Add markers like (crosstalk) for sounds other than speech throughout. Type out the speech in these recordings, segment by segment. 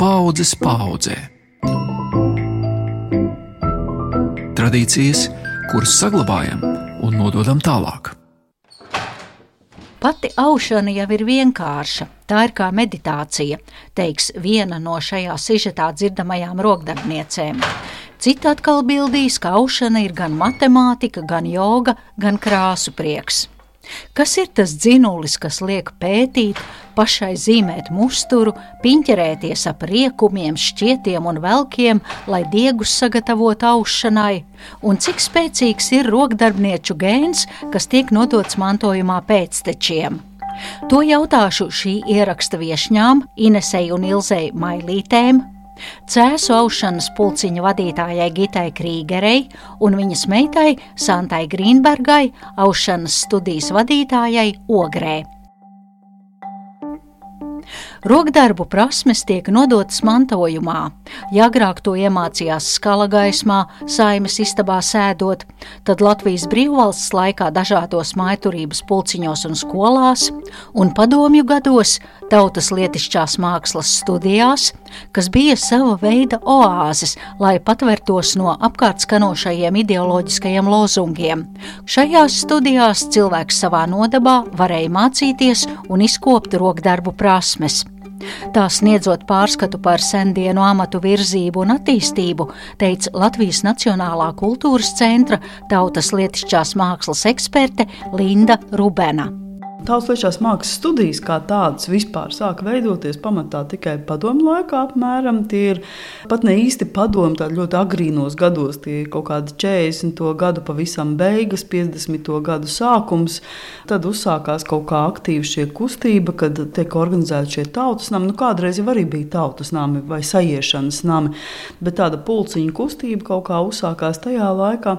paudzes paudzē. Tradīcijas, kuras saglabājam un nododam tālāk. Pati aušana jau ir vienkārša. Tā ir kā meditācija, teiks viena no šajā sižetā dzirdamajām rokdarbniecēm. Cita atkal bildīs, ka aušana ir gan matemātika, gan joga, gan krāsu prieks. Kas ir tas dzinulis, kas liek pētīt, pašai zīmēt musturu, piņķerēties ap riekumiem, šķietiem un velkiem, lai diegus sagatavotu aušanai, un cik spēcīgs ir rokdarbnieču gēns, kas tiek nodots mantojumā pēctečiem? To jautāšu šī ieraksta viešņām Inesei un Ilzei Mailītēm, Cēsu aušanas pulciņa vadītājai Gitai Krīgerei un viņas meitai Santai Grīnbergai, aušanas studijas vadītājai Ogrē. Rokdarbu prasmes tiek nodotas mantojumā. Ja agrāk to iemācījās skala gaismā, saimes istabā sēdot, tad Latvijas brīvvalsts laikā dažādos maiturības pulciņos un skolās, un padomju gados tautas lietišķās mākslas studijās, kas bija sava veida oāzes, lai patvērtos no apkārt skanošajiem ideoloģiskajiem lozungiem. Šajās studijās cilvēks savā nodabā varēja mācīties un izkopt rokdarbu prasmes. Tā sniedzot pārskatu par sendienu amatu virzību un attīstību, teica Latvijas Nacionālā kultūras centra tautas lietišķās mākslas eksperte Linda Rubena. Tautsliešās mākslas studijas kā tādas vispār sāka veidoties pamatā tikai padomu laikā. Apmēram. Tie ir pat ne īsti padomu, tādi ļoti agrīnos gados, tie ir kaut kādi 40. gadu pavisam beigas, 50. gadu sākums. Tad uzsākās kaut kā aktīva šī kustība, kad tiek organizēti šie tautas nami. Nu, kādreiz jau arī bija tautas nami vai sajiešanas nami, bet tāda pulciņa kustība kaut kā uzsākās tajā laikā.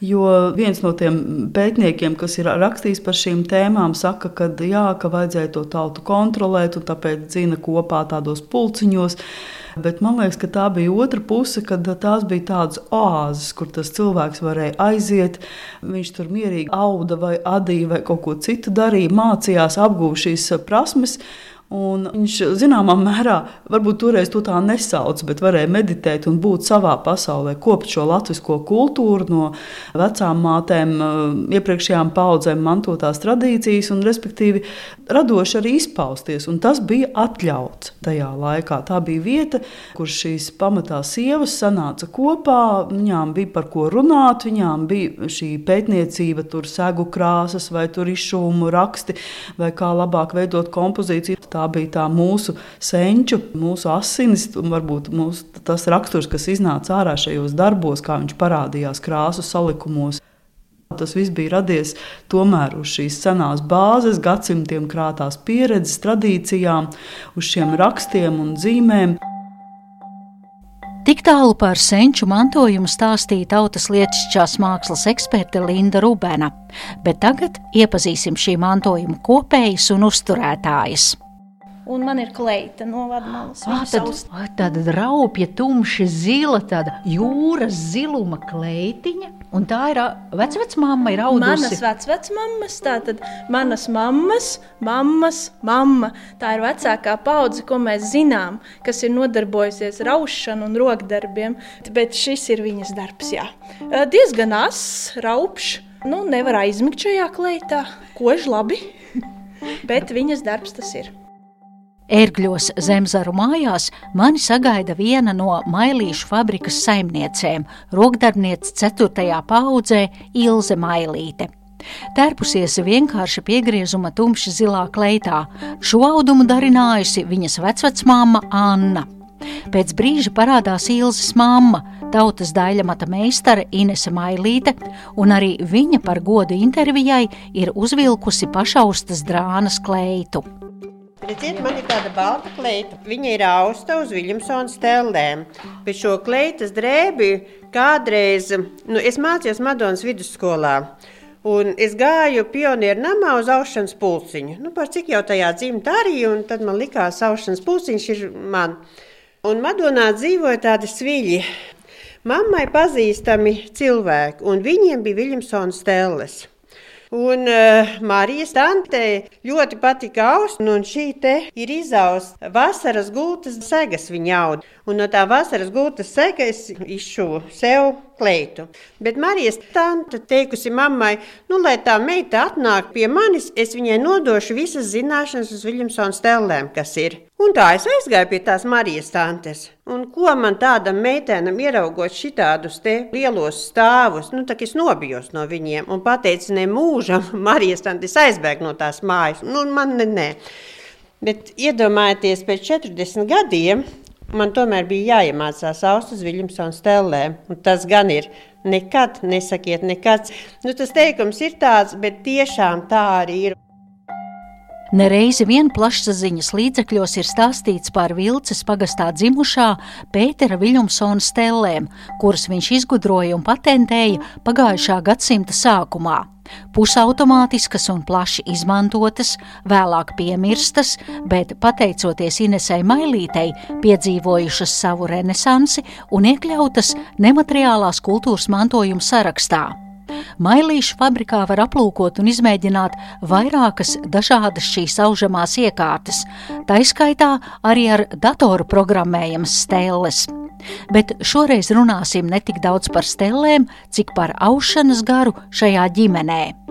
Jo viens no tiem pētniekiem, kas ir rakstījis par šīm tēmām, saka, ka, jā, ka vajadzēja to tautu kontrolēt, un tāpēc dzina kopā tādos pulciņos. Bet man liekas, ka tā bija otra puse, kad tās bija tādas oāzes, kur tas cilvēks varēja aiziet. Viņš tur mierīgi auga vai adīja vai kaut ko citu darīja, mācījās, apgūst šīs prasmes. Un viņš zināmā mērā, varbūt toreiz to tā nesauca, bet varēja meditēt un būt savā pasaulē, kopt šo latviešu kultūru no vecām mātēm, eh, iepriekšējām paudzēm mantotās tradīcijas, un respektīvi radoši arī izpausties. Un tas bija atļauts tajā laikā. Tā bija vieta, kur šīs pamatā sievas sanāca kopā, viņām bija par ko runāt, viņām bija šī pētniecība, tur segu krāsas vai tur izšūmu raksti, vai kā labāk veidot kompozīciju. Tā tā bija tā mūsu senču, mūsu asinis, un varbūt mūsu, tas raksturs, kas iznāca ārā šajos darbos, kā viņš parādījās krāsu salikumos. Tas viss bija radies tomēr uz šīs senās bāzes, gadsimtiem krātās pieredzes, tradīcijām, uz šiem rakstiem un zīmēm. Tik tālu par senču mantojumu stāstīja tautas lietišķās mākslas eksperte Linda Rubena, bet tagad iepazīsim šī mantojuma kopējas un uzturētājas un man ir kleita no vadmalas. Ah, tad, ah, tāda raupja, tumša, zila, tāda jūras ziluma kleitiņa. Un tā ir vecmāma, ir audusi. Manas vecmāmas, tātad manas mammas, mammas, mamma. Tā ir vecākā paudze, ko mēs zinām, kas ir nodarbojusies ar aušanu un rokdarbiem. Bet šis ir viņas darbs, jā. Diezgan ass, raupšs. Nu, nevar aizmigt šajā kleitā, kož labi, (laughs) bet viņas darbs tas ir. Ērgļos zemzaru mājās mani sagaida viena no mailīšu fabrikas saimniecēm, rokdarbniece 4. paudzē Ilze Mailīte. Tērpusies vienkārši piegriezuma tumši zilā kleitā, šo audumu darinājusi viņas vecvecmāma Anna. Pēc brīža parādās Ilzas mamma, tautas daļamata meistara Inese Mailīte, un arī viņa par godu intervijai ir uzvilkusi pašaustas drānas kleitu. Redziet, man ir tāda balta kleita. Viņa ir austa uz Viljamsona stellēm. Pēc šo kleitas drēbi kādreiz, nu, es mācījos Madonas vidusskolā. Un es gāju pionieru namā uz aušanas pulciņu. Nu, par cik jau tajā dzimta arī, un tad man likās, ka aušanas pulciņš ir man. Un Madonā dzīvoja tādi sviļi. Mammai pazīstami cilvēki, un viņiem bija Viljamsona stēles. Un uh, Marijas tantei ļoti patika aust, un šī te ir izausta vasaras gultas segas viņa aud. Un no tā vasaras gultas segas izšuvu sev kleitu. Bet Marijas tante teikusi mammai, nu, lai tā meita atnāk pie manis, es viņai nodošu visas zināšanas uz Viljamsona stellēm, kas ir. Un tā es aizgāju pie tās Marijas tantes. Un ko man tādam meitenam ieraugot šitādus te lielos stāvus, nu tā es nobijos no viņiem un pateicu, ne mūžam, (laughs) Marijas tantes aizbēg no tās mājas. Nu, man ne, ne. Bet iedomājieties, pēc 40 gadiem man tomēr bija jāiemācās austas Viljamsona stellēm. Un tas gan ir nekad, nesakiet nekad. Nu, tas teikums ir tāds, bet tiešām tā arī ir. Nereizi vien plašsaziņas līdzekļos ir stāstīts par Vilces pagastā dzimušā Pētera Viljumsona stellēm, kuras viņš izgudroja un patentēja pagājušā gadsimta sākumā. Pusautomātiskas un plaši izmantotas, vēlāk piemirstas, bet pateicoties Inesai Mailītei, piedzīvojušas savu renesansi un iekļautas nemateriālās kultūras mantojuma sarakstā. Mailīšu fabrikā var aplūkot un izmēģināt vairākas dažādas šīs aužamās iekārtas, taiskaitā arī ar datoru programmējamas stēles. Bet šoreiz runāsim ne tik daudz par stēlēm, cik par aušanas garu šajā ģimenē.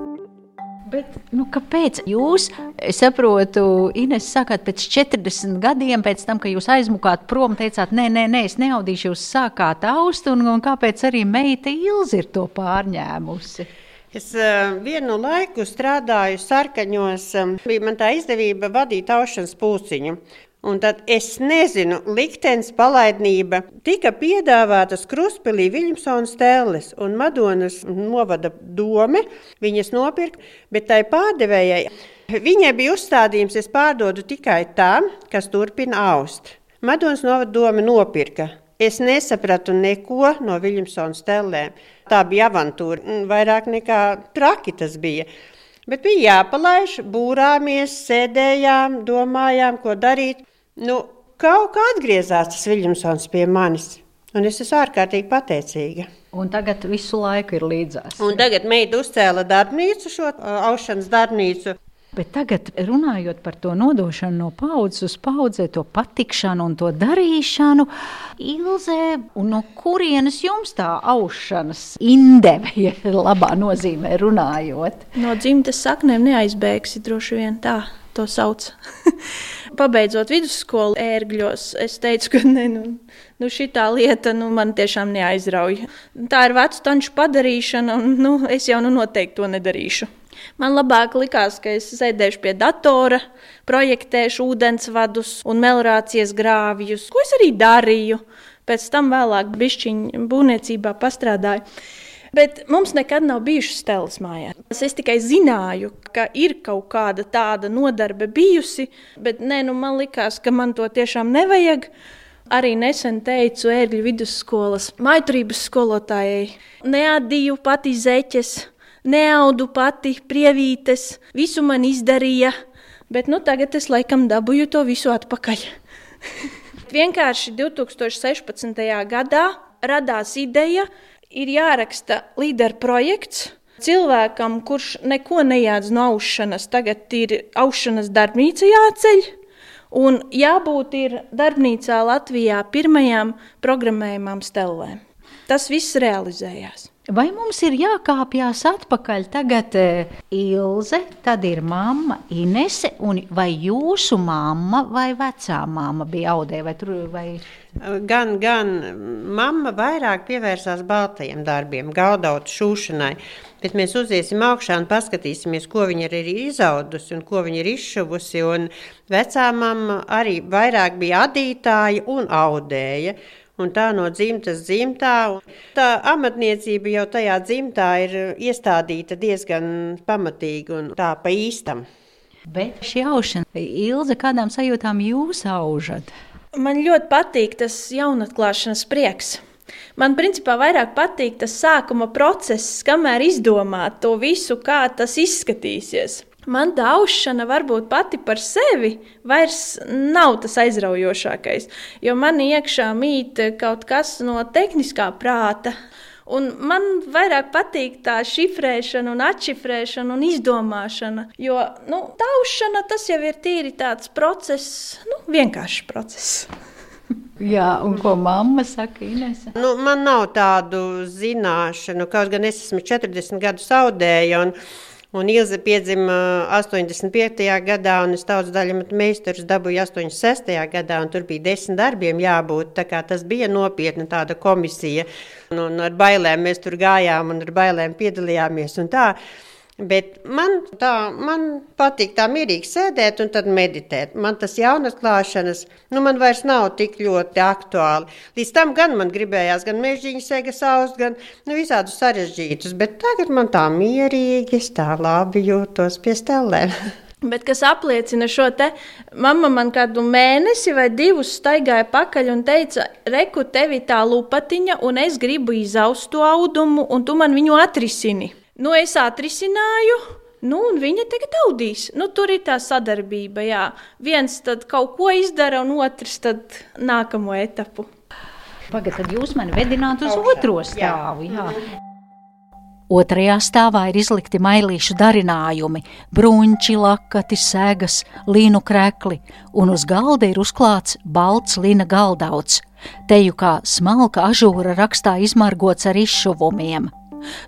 Bet, nu, kāpēc jūs, es saprotu, Ines, sakāt, pēc 40 gadiem, pēc tam, kad jūs aizmukāt prom, teicāt, nē, nē, nē es neaudīšu, jūs sākāt aust, un, un kāpēc arī meita Ilzi ir to pārņēmusi? Es uh, vienu laiku strādāju sarkaņos, um, bija man tā izdevība vadīt aušanas pūciņu. Un tad es nezinu, liktenis palaidnība tika piedāvātas Kruspilī Viljamsona stēles un Madonas novada dome, viņas nopirka, bet tai pārdevējai viņai bija uzstādījums, es pārdodu tikai tām, kas turpina aust. Madonas novada dome nopirka. Es nesapratu neko no Viljamsona stēlēm. Tā bija avantūra, vairāk nekā traki tas bija. Bet bija jāpalaiž, būrāmies, sēdējām, domājām, ko darīt. Nu, kaut kā atgriezās tas Viljamsons pie manis. Un es esmu ārkārtīgi pateicīga. Un tagad visu laiku ir līdzās. Un tagad meita uzcēla darbnīcu, šo aušanas darbnīcu. Bet tagad, runājot par to nodošanu no paudzes uz paudzē, to patikšanu un to darīšanu, Ilzē, no kurienes jums tā aušanas indeve, ja labā nozīmē runājot? No dzimtes saknēm neaizbēgsi droši vien tā to sauc. (laughs) Pabeidzot vidusskolu ērgļos, es teicu, ka ne, nu, nu šī lieta nu, man tiešām neaizrauja. Tā ir vecu tanču padarīšana, un nu, es jau nu, noteikti to nedarīšu. Man labāk likās, ka es sēdēšu pie datora, projektēšu ūdensvadus un melnrācijas grāvjus, ko es arī darīju. Pēc tam vēlāk bišķiņu būvniecībā pastrādāju. Bet mums nekad nav bijušas stēles mājā. Es tikai zināju, ka ir kaut kāda tāda nodarbe bijusi, bet nē, nu man likās, ka man to tiešām nevajag. Arī nesen teicu ērgļu vidusskolas maiturības skolotājai, neadīju pati zeķes, neaudu pati prievītes, visu man izdarīja, bet nu, tagad es laikam dabūju to visu atpakaļ. (laughs) Vienkārši 2016. gadā radās ideja, ir jāraksta līderu projekts. Cilvēkam, kurš neko nejādz no aušanas, tagad ir aušanas darbnīca jāceļ. Un jābūt ir darbnīcā Latvijā pirmajām programmējumām stelēm. Tas viss realizējās. Vai mums ir jākāpjas atpakaļ? Tagad uh, Ilze, tad ir mamma Inese, un vai jūsu mamma vai vecā mamma bija audē? Vai tur, vai... Gan, gan mamma vairāk pievērsās baltajiem darbiem, gaudautu šūšanai. Bet mēs uziesim augšā un paskatīsimies, ko viņa ir izaudusi un ko viņa ir izšuvusi. Un vecā mamma arī vairāk bija adītāja un audēja un tā no dzimtas dzimtā. Tā amatniecība jau tajā dzimtā ir iestādīta diezgan pamatīgi un tā pa īstam. Bet šī aušana, Ilze, kādām sajūtām jūs aužat? Man ļoti patīk tas jaunatklāšanas prieks. Man principā vairāk patīk tas sākuma process, kamēr izdomāt to visu, kā tas izskatīsies. Man tā aušana varbūt pati par sevi vairs nav tas aizraujošākais, jo man iekšā mīt kaut kas no tehniskā prāta. Un man vairāk patīk tā šifrēšana, un atšifrēšana un izdomāšana. Jo nu, taušana tas jau ir tīri tāds process, nu, vienkāršs process. (laughs) Jā, un ko mamma saka, Inese? Nu, man nav tādu zināšanu, kaut gan es esmu 40 gadu saudēja. Un, Ilze piedzima 85. gadā, un es tautas daļu meistarus dabūju 86. gadā, un tur bija desmit darbiem jābūt. Tas bija nopietna tāda komisija, un, un ar bailēm mēs tur gājām, un ar bailēm piedalījāmies. Un tā. Bet man, tā, man patīk tā mierīgi sēdēt un tad meditēt. Man tas jaunas klāšanas, nu man vairs nav tik ļoti aktuāli. Līdz tam gan man gribējās gan mežģīņu sēga saust, gan nu, visādus sarežģītus, bet tagad man tā mierīgi, tā labi jūtos pie stelēm. (laughs) Bet kas apliecina šo te, mamma man kādu mēnesi vai divus staigāja pakaļ un teica, reku tevi tā lupatiņa, un es gribu izaust to audumu, un tu man viņu atrisini. Nu, es atrisināju, nu, un viņa tagad audīs. Nu, tur ir tā sadarbība. Jā. Viens kaut ko izdara, un otrs nākamo etapu. Pagaidiet, tad jūs mani vedināt uz Augšā. otro stāvu. Jā. Jā. Otrajā stāvā ir izlikti mailīšu darinājumi, brunči, lakati, sēgas, līnu krekli, un uz galda ir uzklāts balts lina galdauts, teju kā smalka ažūra rakstā izmargots ar izšuvumiem.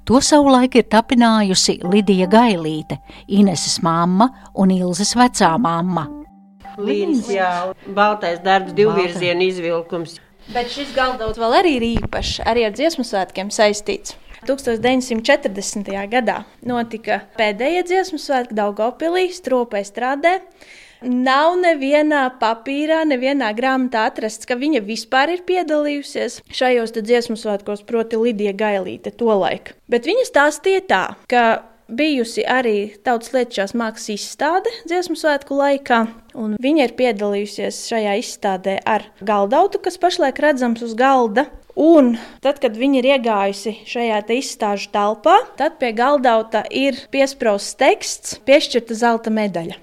To savulaik ir tapinājusi Lidija Gailīte, Ineses mamma un Ilzes vecā mamma. Līdz jau baltais darbs, divvirziena izvilkums. Bet šis galdauts vēl arī ir īpašs, arī ar dziesmu svētkiem saistīts. 1940. gadā notika pēdējie dziesmu svētki Daugopilī, Stropē strādē. Nav nevienā papīrā, nevienā grāmatā atrasts, ka viņa vispār ir piedalījusies šajos dziesmu svētkos, proti, Lidija Gailīte, to laiku. Bet viņa stāstīja tā, ka bijusi arī tautas lietušās mākslas izstāde dziesmu svētku laikā, un viņa ir piedalījusies šajā izstādē ar galdautu, kas pašlaik redzams uz galda. Un tad, kad viņa ir iegājusi šajā te izstāžu telpā, tad pie galdauta ir piesprāstīts teksts, piešķirta zelta medaļa.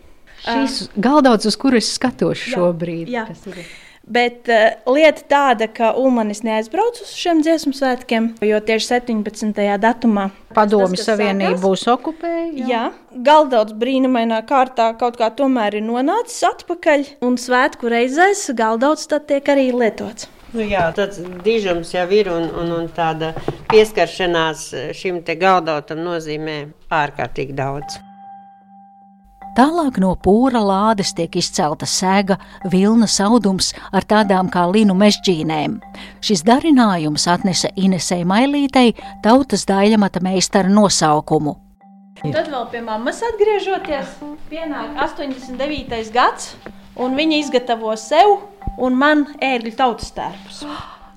Šīs galdauts, uz kuru es skatos šobrīd. Jā, jā. Bet uh, lieta tāda, ka Ulmanis neaizbrauc uz šiem dziesmu svētkiem, jo tieši 17. datumā Padomju Savienība būs okupēta. Jā, jā Galdauts brīnumainā kārtā kaut kā tomēr ir nonācis atpakaļ, un svētku reizēs Galdauts tad tiek arī lietots. Nu jā, tāds dižums jau ir un, un, un tāda pieskaršanās šim te galdautam nozīmē ārkārtīgi daudz. Tālāk no pūra lādes tiek izcelta sēga, vilnas audums ar tādām kā linu mežģīnēm. Šis darinājums atnesa Inesei Mailītei tautas daļamata meistara nosaukumu. Tad vēl pie mammas atgriežoties, pienāk 89. gads, un viņa izgatavo sev un man ērgļu tautas tērpus.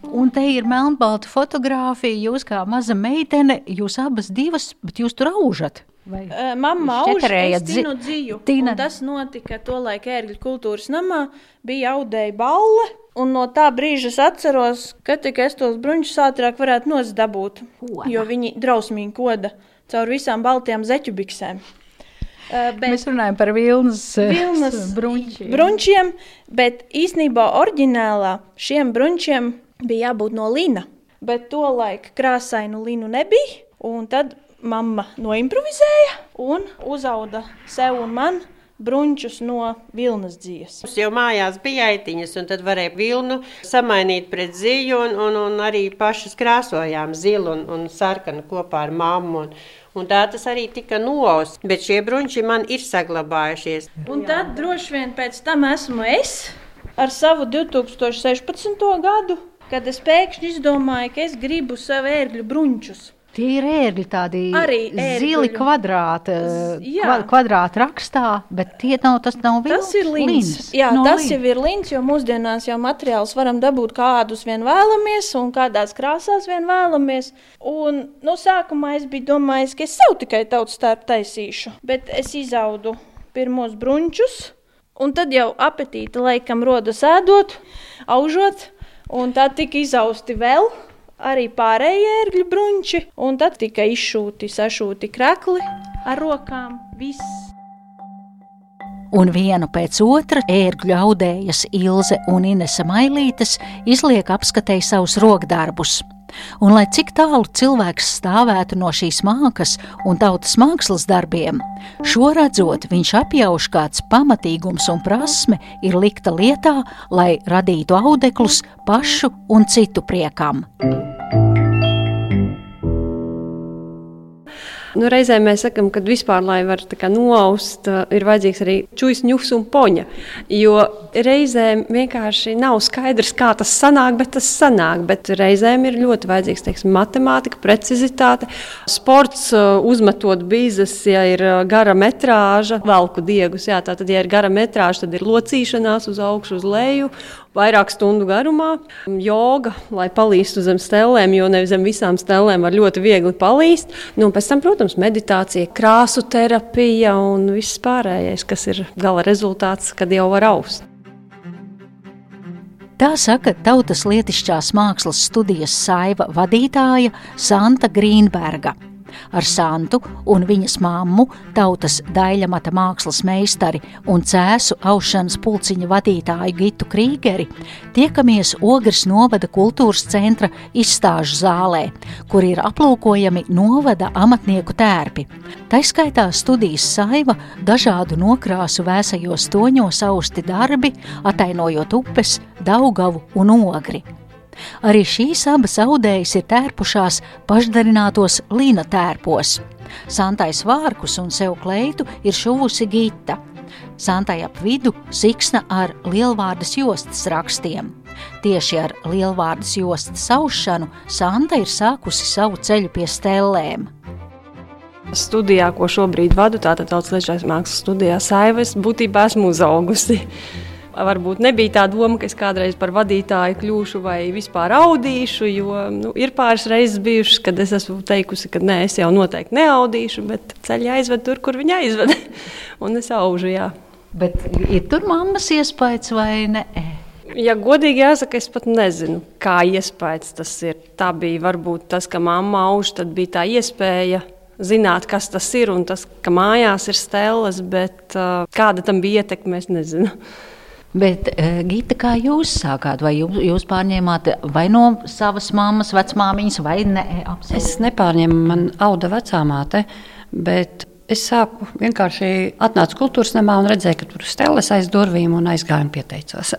Un te ir melnbalta fotografija. Jūs kā maza meitene, jūs abas divas, bet jūs tur aužat. Vai uh, Mamma aužēja dzinu dzīvu. Tīna... Tas notika to laiku ērgļu kultūras namā, bija audēja balle. Un no tā brīža es atceros, ka tikai es tos bruņus ātrāk varētu nozabūt, jo viņi drausmīgi koda caur visām baltajām zeķu biksēm. Uh, bet, Mēs runājam par vilnas, vilnas (laughs) bruņķiem. bruņķiem, bet īsnībā oriģinālā šiem bruņķiem bija jābūt no lina. Bet to laiku krāsainu linu nebija, un tad mamma noimprovizēja un uzauga sev un man bruņķus no vilnas dzīves. Mums jau mājās bija aitiņas, un tad varēja vilnu samainīt pret ziju, un, un, un arī pašas krāsojām zilu un, un sarkanu kopā ar mammu. Un, Un tā tas arī tika noausts, bet šie bruņķi man ir saglabājušies. Un tad droši vien pēc tam esmu es ar savu 2016. gadu, kad es pēkšņi izdomāju, ka es gribu sev ērgļu bruņķus. Tie ir ērgļi, tādi arī zili kvadrāti, kva, kvadrāti rakstā, bet tie nav, tas nav viens. Tas ir līns. Jā, no tas līns. jau ir līns, jo mūsdienās jau materiālus varam dabūt kādus vien vēlamies un kādās krāsās vien vēlamies. Un no sākumā es biju domājis, ka es sev tikai tautas starp taisīšu, bet es izaudu pirmos bruņčus, un tad jau apetīte laikam rodas ēdot, aužot, un tad tika izausti vēl arī pārējie ērgļu bruņķi, un tad tika izšūti, sašūti krekli ar rokām. Viss. Un vienu pēc otra ērgļu audējas Ilze un Inese Mailītes izliek apskatēji savus rokdarbus. Un lai cik tālu cilvēks stāvētu no šīs mākslas un tautas mākslas darbiem, šo redzot, viņš apjauš kāds pamatīgums un prasme ir likta lietā, lai radītu audeklus pašu un citu priekam. Nu, reizēm mēs sakām, ka vispār, lai varētu noaust, ir vajadzīgs arī čūskas, ņūs un poņa. Jo reizēm vienkārši nav skaidrs, kā tas sanāk, bet tas sanāk. Bet reizēm ir ļoti vajadzīgs teiksim, matemātika, precizitāte. Sports, uzmetot bīzes, ja ir gara metrāža, velku diegus. Jā, tātad, ja ir gara metrāža, tad ir locīšanās uz augšu, uz leju vairāk stundu garumā. Joga, lai palīstu zem stelēm, jo nevis zem visām stelēm var ļoti viegli palīst. Nu, pēc tam, protams, meditācija, krāsu terapija un viss pārējais, kas ir gala rezultāts, kad jau var aust. Tā saka tautas lietišķās mākslas studijas saiva vadītāja Santa Grīnberga. Ar Santu un viņas mammu, tautas daļamata mākslas meistari un cēsu aušanas pulciņa vadītāju Gitu Krīgeri tiekamies Ogres novada kultūras centra izstāžu zālē, kur ir aplūkojami novada amatnieku tērpi. Taiskaitā studijas saiva dažādu nokrāsu vēsajos toņos austi darbi, atainojot upes, Daugavu un Ogri. Arī šīs abas audējas ir tērpušās pašdarinātos līna tērpos. Santais vārkus un sev kleitu ir šuvusi Gita. Santai ap vidu siksna ar lielvārdas jostas rakstiem. Tieši ar lielvārdas jostas aušanu Santa ir sākusi savu ceļu pie stellēm. Studijā, ko šobrīd vadu, tātad Tautas Lietuvas mākslas studijā, Saivas, būtībā esmu uzaugusi. Varbūt nebija tā doma, ka es kādreiz par vadītāju kļūšu vai vispār audīšu, jo nu, ir pāris reizes bijušas, kad es esmu teikusi, ka nē, es jau noteikti neaudīšu, bet ceļā aizved tur, kur viņa aizved. (laughs) un es aužu, jā. Bet ir tur mammas iespējas vai ne? Ja godīgi jāsaka, es pat nezinu, kā iespējas tas ir. Tā bija varbūt tas, ka mamma auž, tad bija tā iespēja zināt, kas tas ir un tas, ka mājās ir stēles, bet uh, kāda tam bija ietekme, es nezinu. Bet, uh, Gita, kā jūs sākāt? Vai jūs, jūs pārņēmāt vai no savas mammas, vecmāmiņas, vai ne? Absolūti. Es nepārņēmu, man auda vecāmāte, bet es sāku vienkārši atnācu kultūras namā un redzēju, ka tur steles aiz durvīm un aizgāju un pieteicos.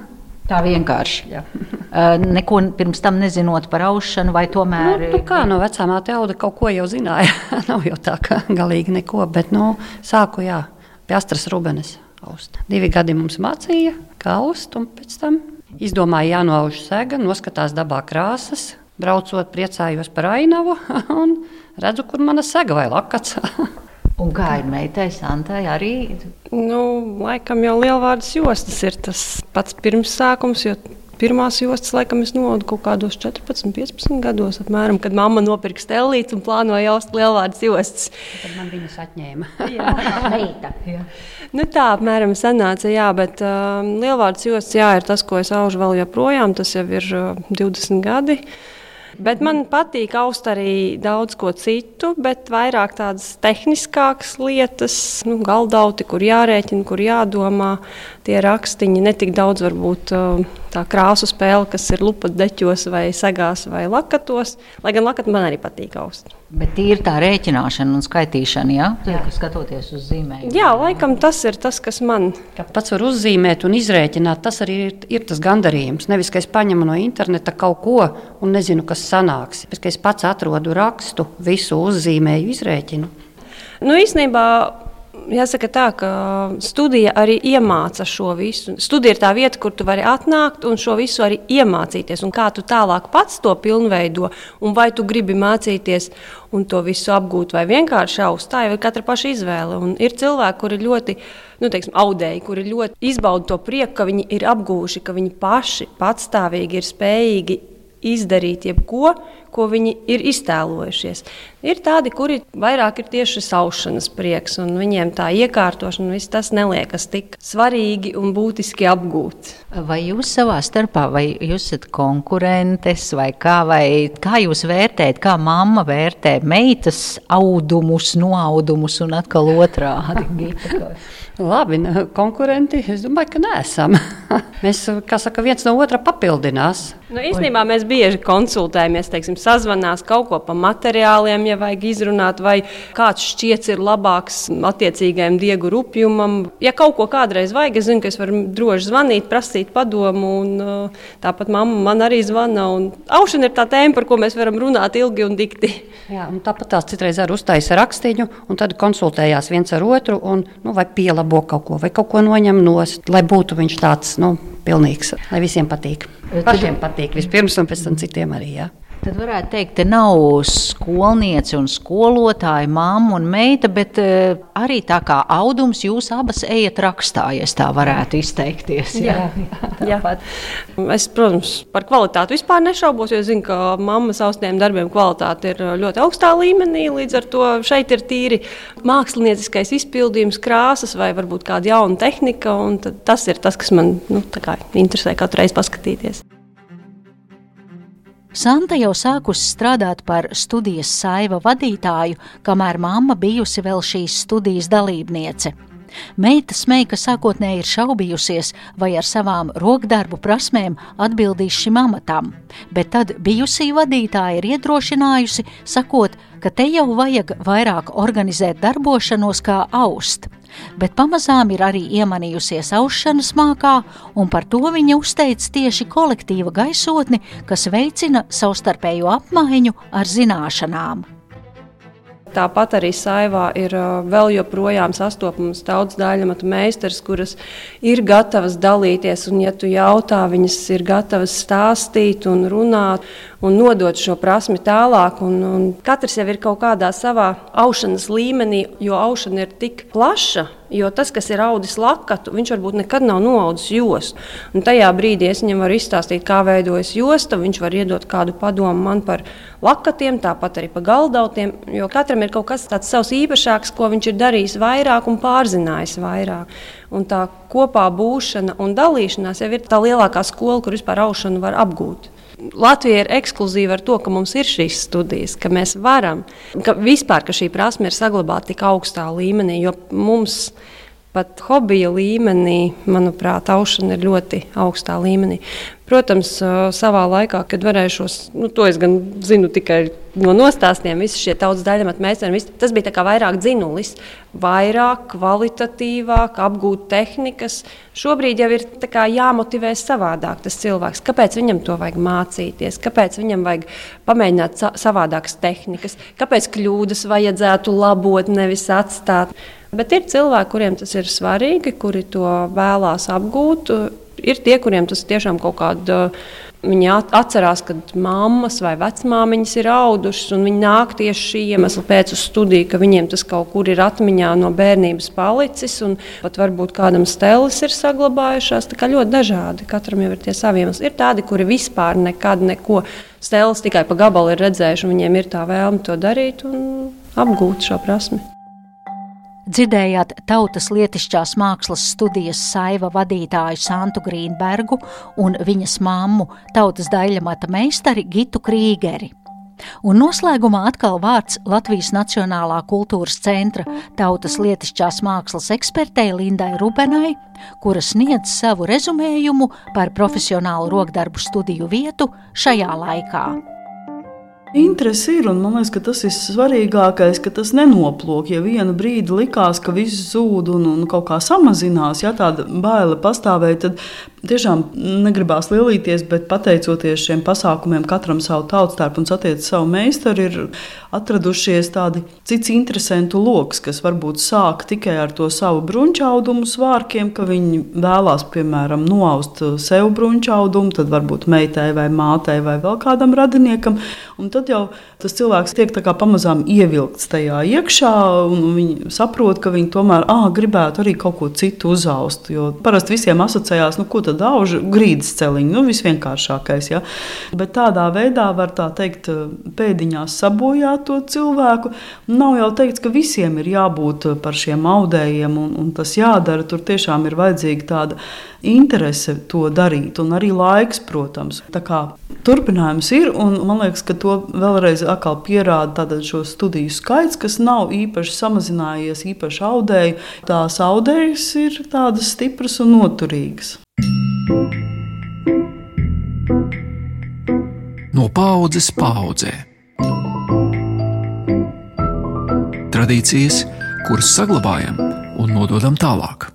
(laughs) Tā vienkārši. Uh, neko pirms tam nezinot par aušanu, vai tomēr. Nu, kā no vecām auga kaut ko jau zināja. (laughs) Nav jau tā, ka galīgi neko, bet nu, sāku jā, pie Astras Rubenes aust. Divi gadi mums mācīja, kā aust, un pēc tam izdomāja jānolauž sega, noskatās dabā krāsas, braucot, priecājos par ainavu (laughs) un redzu, kur mana sega vai lakats. (laughs) Un kā ir meitai, Santai arī? Nu, laikam jau lielvārdas jostas ir tas pats pirmsākums, jo Pirmās jostas, laikam, es novadu kaut kādos 14, 15 gados, apmēram, kad mamma nopirka stelīti un plānoja jaust lielvārdas jostas. Tad man viņas atņēma. jā, (laughs) meita. Jā. Nu, tā apmēram sanāca, jā, bet uh, lielvārdas jostas jā, ir tas, ko es aužu vēl joprojām. Tas jau ir uh, 20 gadi. Uh, Bet man patīk aust arī daudz ko citu, bet vairāk tādas tehniskākas lietas, nu, galdauti, kur jārēķina, kur jādomā. Tie rakstiņi ne tik daudz varbūt tā krāsu spēle, kas ir lupa deķos vai segās vai lakatos. Lai gan lakati man arī patīk aust. Bet ir tā rēķināšana un skaitīšana, ja? jā, skatoties uz zīmēm. Jā, laikam tas ir tas, kas man. Ka pats var uzzīmēt un izrēķināt, tas arī ir, ir tas gandarījums. Nevis, ka es paņemu no interneta kaut ko un nezinu, kas sanāks. Bet, es pats atrodu rakstu, visu uzzīmēju, izrēķinu. Nu, īstenībā Jāsaka tā, ka studija arī iemāca šo visu. Studija ir tā vieta, kur tu vari atnākt un šo visu arī iemācīties. Un kā tu tālāk pats to pilnveido, un vai tu gribi mācīties un to visu apgūt, vai vienkārši aust, tā jau ir katra paša izvēle. Un ir cilvēki, kuri ļoti nu, teiksim, audēji, kuri ļoti izbauda to prieku, ka viņi ir apgūši, ka viņi paši patstāvīgi ir spējīgi izdarīt jebko, ko viņi ir iztēlojušies. Ir tādi, kuri vairāk ir tieši saušanas prieks, un viņiem tā iekārtošana viss tas neliekas tik svarīgi un būtiski apgūt. Vai jūs savā starpā, vai jūs esat konkurentes, vai kā, vai kā jūs vērtējat, kā mamma vērtē meitas audumus, noaudumus un atkal otrādi? (laughs) Labi, konkurenti. Es domāju, ka neesam. (laughs) Mēs, kā saka, viens no otra papildinās. Nu, īstenībā mēs bieži konsultējamies, teiksim, sazvanās kaut ko par materiāliem, ja vajag izrunāt, vai kāds šķiets ir labāks attiecīgajam diegu rupjumam. Ja kaut ko kādreiz vajag, es zinu, ka es varu droši zvanīt, prasīt padomu, un uh, tāpat mamma man arī zvana. Aušana ir tā tēma, par ko mēs varam runāt ilgi un dikti. Jā, un tāpat tās citreiz ar uztaisa rakstīņu, un tad konsultējās viens ar otru, un, nu, vai pielabo kaut ko, vai kaut ko noņem nost, lai būtu viņš tāds, nu, pilnīgs, lai visiem patīk. Pašiem patīk vispirms, un pēc tam citiem arī. Ja? Tad varētu teikt, ka nav skolniece un skolotāja, mamma un meita, bet uh, arī tā kā audums jūs abas ejat rakstā, ja tā varētu izteikties. Jā, jā, jā. Es, protams, par kvalitāti vispār nešaubos, jo zinu, ka mammas austiem darbiem kvalitāte ir ļoti augstā līmenī. Līdz ar to šeit ir tīri mākslinieckais izpildījums, krāsas vai varbūt kāda jauna tehnika. Tas ir tas, kas man nu, interesē katru reizi paskatīties. Santa jau sākusi strādāt par studijas saiva vadītāju, kamēr mamma bijusi vēl šīs studijas dalībniece. Meita smēja, ka sākotnēji ir šaubījusies, vai ar savām rokdarbu prasmēm atbildīs šim amatam, bet tad bijusī vadītāja ir iedrošinājusi, sakot, ka te jau vajag vairāk organizēt darbošanos kā aust bet pamazām ir arī iemanījusies aušanas mākā, un par to viņa uzteica tieši kolektīva gaisotni, kas veicina savstarpēju apmaiņu ar zināšanām. Tāpat arī saivā ir vēl joprojām sastopams daudz daļamatu meistars, kuras ir gatavas dalīties, un, ja tu jautā, viņas ir gatavas stāstīt un runāt un nodot šo prasmi tālāk. Un, un katrs jau ir kaut kādā savā aušanas līmenī, jo aušana ir tik plaša Jo tas, kas ir audis lakatu, viņš varbūt nekad nav noaudzis jostu. Un tajā brīdī es viņam varu izstāstīt, kā veidojas josta. Viņš var iedot kādu padomu man par lakatiem, tāpat arī par galdautiem. Jo katram ir kaut kas tāds savs īpašāks, ko viņš ir darījis vairāk un pārzinājis vairāk. Un tā kopā būšana un dalīšanās jau ir tā lielākā skola, kur vispār aušanu var apgūt. Latvija ir ekskluzīva ar to, ka mums ir šīs studijas, ka mēs varam, ka vispār ka šī prasme ir saglabāta tik augstā līmenī, jo mums pat hobija līmenī, manuprāt, aušana ir ļoti augstā līmenī. Protams, savā laikā, kad varēju šos, nu, to es gan zinu tikai no nostāstiem, visi šie tautas daļamatu meistari, tas bija vairāk dzinulis, vairāk, kvalitatīvāk, apgūt tehnikas. Šobrīd jau ir jāmotivē savādāk tas cilvēks. Kāpēc viņam to vajag mācīties, kāpēc viņam vajag pamēģināt savādākas tehnikas, kāpēc kļūdas vajadzētu labot, nevis atstāt. Bet ir cilvēki, kuriem tas ir svarīgi, kuri to vēlās apgūt ir tie, kuriem tas tiešām kaut kāda. Viņi atcerās, ka mammas vai vecmāmiņas ir audušas, un viņi nāk tieši šī iemesla pēc uz studiju, ka viņiem tas kaut kur ir atmiņā no bērnības palicis, un pat varbūt kādam stēlis ir saglabājušās. Tā kā ļoti dažādi, katram jau ir tie savi iemesli. Ir tādi, kuri vispār nekad neko stēlis tikai pa gabalu ir redzējuši, un viņiem ir tā vēlme to darīt un apgūt šo prasmi. Dzirdējāt tautas lietišķās mākslas studijas saiva vadītāju Santu Grīnbergu un viņas mammu, tautas daļamata meistari Gitu Krīgeri. Un noslēgumā atkal vārds Latvijas Nacionālā kultūras centra tautas lietišķās mākslas ekspertei Lindai Rubenai, kura sniedz savu rezumējumu par profesionālu rokdarbu studiju vietu šajā laikā. Interesi ir, un man liekas, ka tas ir svarīgākais, ka tas nenoplūk. Ja vienu brīdi likās, ka viss zūd un, un kaut kā samazinās, ja tāda baila pastāvēja, tad tiešām negribās lielīties, bet pateicoties šiem pasākumiem, katram savu tautstērpu un satiec savu meistaru, ir atradušies tādi cits interesantu lokus, kas varbūt sāk tikai ar to savu brunčaudumu svārkiem, ka viņi vēlās, piemēram, noaust sev brunčaudumu, tad varbūt meitai vai mātei vai vēl kādam radiniekam, un tad jau tas cilvēks tiek pamazām ievilkts tajā iekšā, un viņi saprot, ka viņi tomēr ah, gribētu arī kaut ko citu uzaust, jo parasti visiem asociējās, nu, ko tad auž grīdas celiņu, nu, visvienkāršākais. Ja? Bet tādā veidā var tā teikt, pēdiņās sabojāt to cilvēku. Nav jau teikts, ka visiem ir jābūt par šiem audējiem, un, un tas jādara. Tur tiešām ir vajadzīga tāda interese to darīt, un arī laiks, protams. Turpinājums ir, un man liekas, ka to vēlreiz pierāda šo studiju skaits, kas nav īpaši samazinājies, īpaši audēju. Tās audējas ir tādas stipras un noturīgas. No paudzes paudzē. Tradīcijas, kuras saglabājam un nododam tālāk.